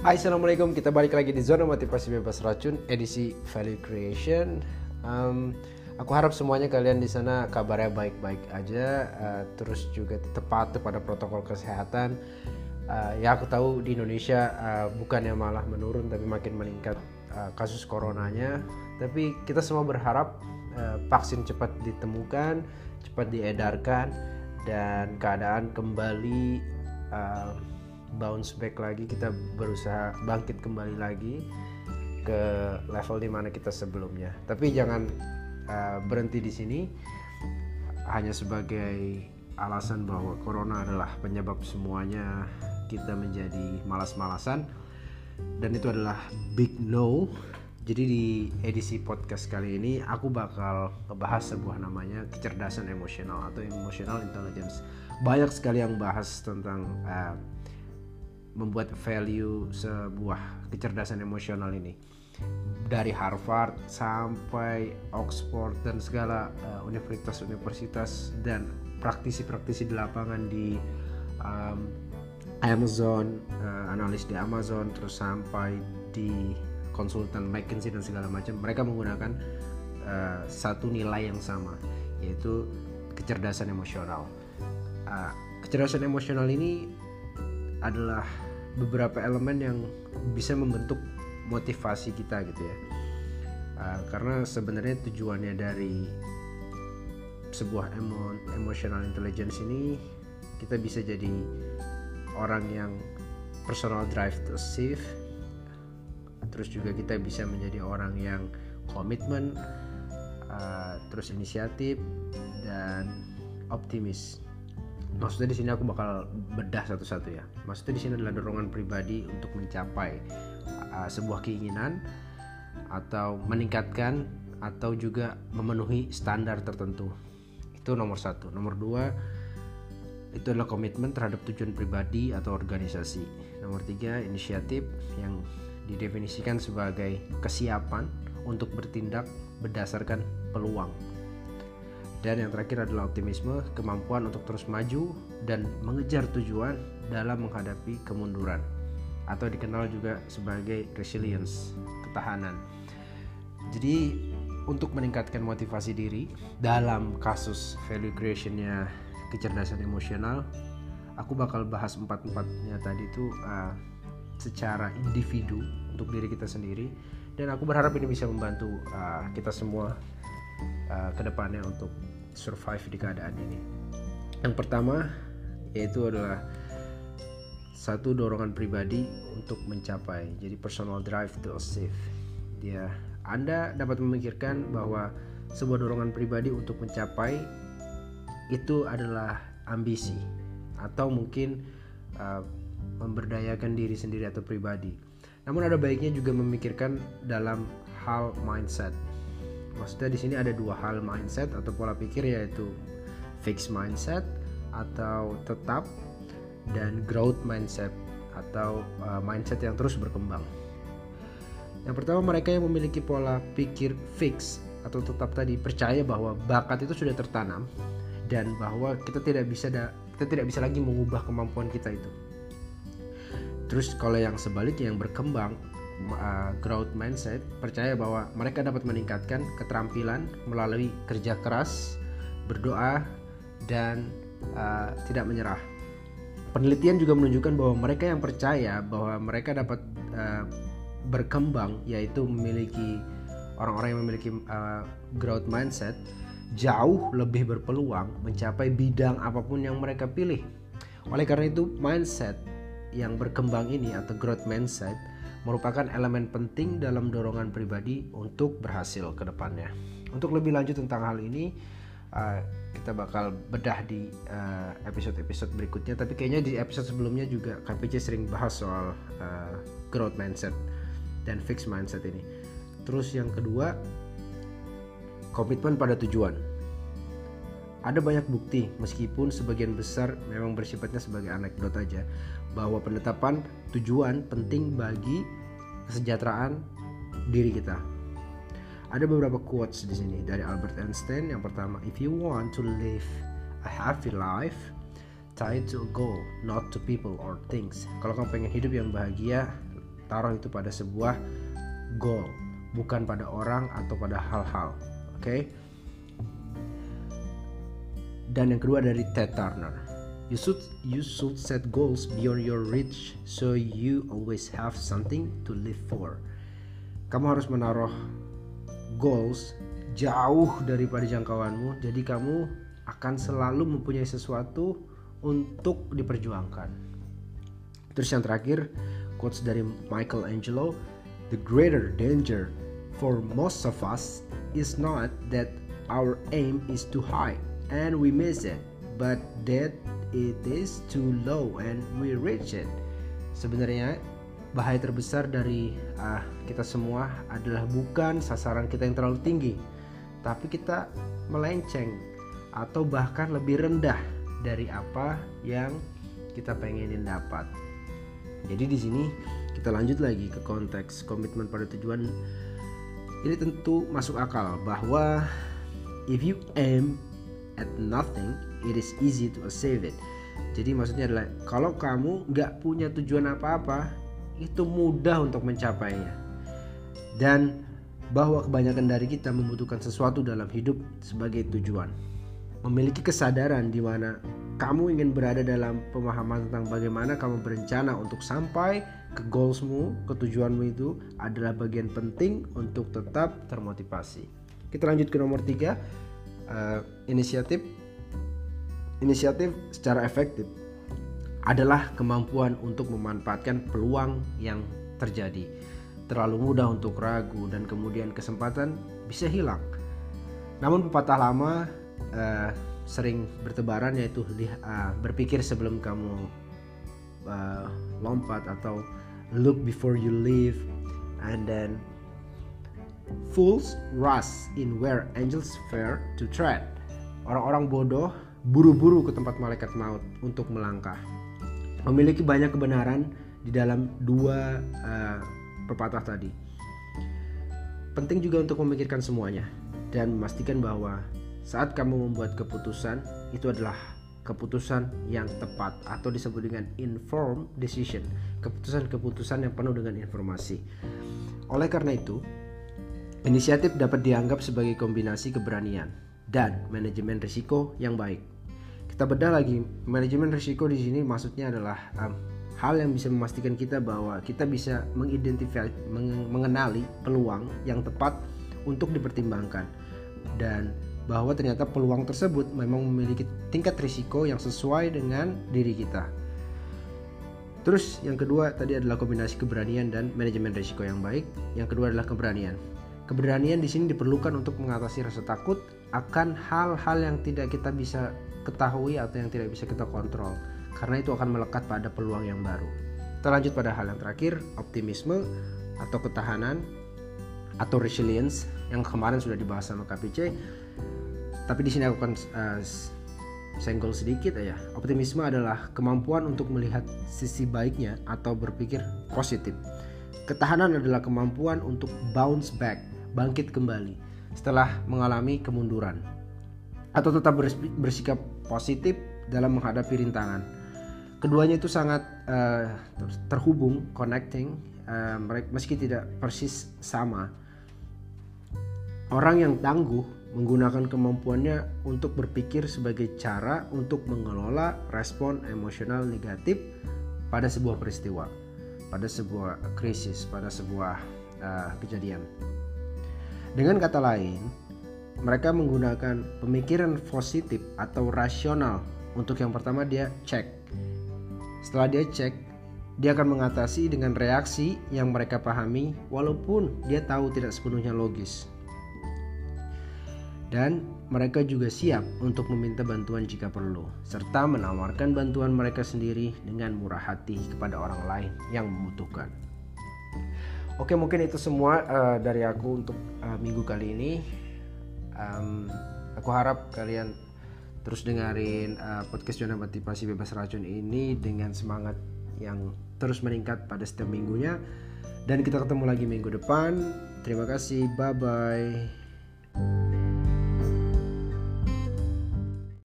Hai assalamualaikum kita balik lagi di zona motivasi bebas racun edisi value creation. Um, aku harap semuanya kalian di sana kabarnya baik-baik aja, uh, terus juga tetap patuh pada protokol kesehatan. Uh, ya aku tahu di Indonesia uh, bukannya malah menurun tapi makin meningkat uh, kasus coronanya. Tapi kita semua berharap uh, vaksin cepat ditemukan, cepat diedarkan dan keadaan kembali. Uh, bounce back lagi kita berusaha bangkit kembali lagi ke level di mana kita sebelumnya. Tapi jangan uh, berhenti di sini. Hanya sebagai alasan bahwa corona adalah penyebab semuanya kita menjadi malas-malasan. Dan itu adalah big no. Jadi di edisi podcast kali ini aku bakal ngebahas sebuah namanya kecerdasan emosional atau emotional intelligence. Banyak sekali yang bahas tentang uh, membuat value sebuah kecerdasan emosional ini dari Harvard sampai Oxford dan segala uh, universitas-universitas dan praktisi-praktisi di lapangan di um, Amazon, uh, analis di Amazon, terus sampai di konsultan McKinsey dan segala macam, mereka menggunakan uh, satu nilai yang sama, yaitu kecerdasan emosional. Uh, kecerdasan emosional ini adalah beberapa elemen yang bisa membentuk motivasi kita gitu ya. Uh, karena sebenarnya tujuannya dari sebuah emo emotional intelligence ini kita bisa jadi orang yang personal drive to achieve. Terus juga kita bisa menjadi orang yang komitmen uh, terus inisiatif dan optimis maksudnya di sini aku bakal bedah satu-satu ya. Maksudnya di sini adalah dorongan pribadi untuk mencapai uh, sebuah keinginan atau meningkatkan atau juga memenuhi standar tertentu. Itu nomor satu. Nomor dua itu adalah komitmen terhadap tujuan pribadi atau organisasi. Nomor tiga inisiatif yang didefinisikan sebagai kesiapan untuk bertindak berdasarkan peluang dan yang terakhir adalah optimisme, kemampuan untuk terus maju dan mengejar tujuan dalam menghadapi kemunduran atau dikenal juga sebagai resilience, ketahanan. Jadi untuk meningkatkan motivasi diri dalam kasus value creationnya kecerdasan emosional, aku bakal bahas empat-empatnya tadi itu uh, secara individu untuk diri kita sendiri dan aku berharap ini bisa membantu uh, kita semua uh, ke depannya untuk survive di keadaan ini. Yang pertama yaitu adalah satu dorongan pribadi untuk mencapai. Jadi personal drive to achieve. Dia Anda dapat memikirkan bahwa sebuah dorongan pribadi untuk mencapai itu adalah ambisi atau mungkin uh, memberdayakan diri sendiri atau pribadi. Namun ada baiknya juga memikirkan dalam hal mindset maksudnya di sini ada dua hal mindset atau pola pikir yaitu fixed mindset atau tetap dan growth mindset atau uh, mindset yang terus berkembang. Yang pertama mereka yang memiliki pola pikir fix atau tetap tadi percaya bahwa bakat itu sudah tertanam dan bahwa kita tidak bisa da, kita tidak bisa lagi mengubah kemampuan kita itu. Terus kalau yang sebaliknya yang berkembang uh, growth mindset percaya bahwa mereka dapat meningkatkan keterampilan melalui kerja keras, berdoa, dan uh, tidak menyerah. Penelitian juga menunjukkan bahwa mereka yang percaya bahwa mereka dapat uh, berkembang, yaitu memiliki orang-orang yang memiliki uh, growth mindset, jauh lebih berpeluang mencapai bidang apa pun yang mereka pilih. Oleh karena itu, mindset yang berkembang ini atau growth mindset merupakan elemen penting dalam dorongan pribadi untuk berhasil ke depannya. Untuk lebih lanjut tentang hal ini, uh, kita bakal bedah di uh, episode-episode berikutnya. Tapi kayaknya di episode sebelumnya juga KPC sering bahas soal uh, growth mindset dan fixed mindset ini. Terus yang kedua, komitmen pada tujuan. Ada banyak bukti, meskipun sebagian besar memang bersifatnya sebagai anekdot aja, bahwa penetapan tujuan penting bagi kesejahteraan diri kita. Ada beberapa quotes di sini dari Albert Einstein. Yang pertama, if you want to live a happy life, tie to a goal, not to people or things. Kalau kamu pengen hidup yang bahagia, taruh itu pada sebuah goal bukan pada orang atau pada hal-hal oke okay? Dan yang kedua dari Ted Turner. You should you should set goals beyond your reach so you always have something to live for. Kamu harus menaruh goals jauh daripada jangkauanmu jadi kamu akan selalu mempunyai sesuatu untuk diperjuangkan. Terus yang terakhir quotes dari Michael Angelo the greater danger for most of us is not that our aim is too high and we miss it, but that it is too low and we reach it. Sebenarnya bahaya terbesar dari uh, kita semua adalah bukan sasaran kita yang terlalu tinggi, tapi kita melenceng atau bahkan lebih rendah dari apa yang kita pengenin dapat. Jadi di sini kita lanjut lagi ke konteks komitmen pada tujuan. Ini tentu masuk akal bahwa if you aim at nothing, it is easy to achieve it. Jadi maksudnya adalah kalau kamu nggak punya tujuan apa-apa, itu mudah untuk mencapainya. Dan bahwa kebanyakan dari kita membutuhkan sesuatu dalam hidup sebagai tujuan. Memiliki kesadaran di mana kamu ingin berada dalam pemahaman tentang bagaimana kamu berencana untuk sampai ke goalsmu, ke tujuanmu itu adalah bagian penting untuk tetap termotivasi. Kita lanjut ke nomor tiga uh, inisiatif inisiatif secara efektif adalah kemampuan untuk memanfaatkan peluang yang terjadi. Terlalu mudah untuk ragu dan kemudian kesempatan bisa hilang. Namun pepatah lama uh, sering bertebaran yaitu uh, berpikir sebelum kamu uh, lompat atau look before you leave and then Fools rush in where angels fear to tread. Orang-orang bodoh buru-buru ke tempat malaikat maut untuk melangkah. Memiliki banyak kebenaran di dalam dua uh, pepatah tadi. Penting juga untuk memikirkan semuanya dan memastikan bahwa saat kamu membuat keputusan itu adalah keputusan yang tepat atau disebut dengan informed decision, keputusan-keputusan yang penuh dengan informasi. Oleh karena itu, Inisiatif dapat dianggap sebagai kombinasi keberanian dan manajemen risiko yang baik. Kita bedah lagi, manajemen risiko di sini maksudnya adalah um, hal yang bisa memastikan kita bahwa kita bisa mengidentifikasi, mengenali peluang yang tepat untuk dipertimbangkan dan bahwa ternyata peluang tersebut memang memiliki tingkat risiko yang sesuai dengan diri kita. Terus yang kedua tadi adalah kombinasi keberanian dan manajemen risiko yang baik. Yang kedua adalah keberanian. Keberanian di sini diperlukan untuk mengatasi rasa takut akan hal-hal yang tidak kita bisa ketahui atau yang tidak bisa kita kontrol, karena itu akan melekat pada peluang yang baru. Kita lanjut pada hal yang terakhir, optimisme atau ketahanan atau resilience yang kemarin sudah dibahas sama KPC. Tapi di sini aku akan uh, senggol sedikit ya. Optimisme adalah kemampuan untuk melihat sisi baiknya atau berpikir positif. Ketahanan adalah kemampuan untuk bounce back bangkit kembali setelah mengalami kemunduran atau tetap bersikap positif dalam menghadapi rintangan. Keduanya itu sangat uh, terhubung, connecting, uh, meski tidak persis sama. Orang yang tangguh menggunakan kemampuannya untuk berpikir sebagai cara untuk mengelola respon emosional negatif pada sebuah peristiwa, pada sebuah krisis, pada sebuah uh, kejadian. Dengan kata lain, mereka menggunakan pemikiran positif atau rasional untuk yang pertama dia cek. Setelah dia cek, dia akan mengatasi dengan reaksi yang mereka pahami walaupun dia tahu tidak sepenuhnya logis. Dan mereka juga siap untuk meminta bantuan jika perlu, serta menawarkan bantuan mereka sendiri dengan murah hati kepada orang lain yang membutuhkan. Oke mungkin itu semua uh, dari aku untuk uh, minggu kali ini. Um, aku harap kalian terus dengerin uh, podcast Zona Motivasi Bebas Racun ini dengan semangat yang terus meningkat pada setiap minggunya. Dan kita ketemu lagi minggu depan. Terima kasih. Bye bye.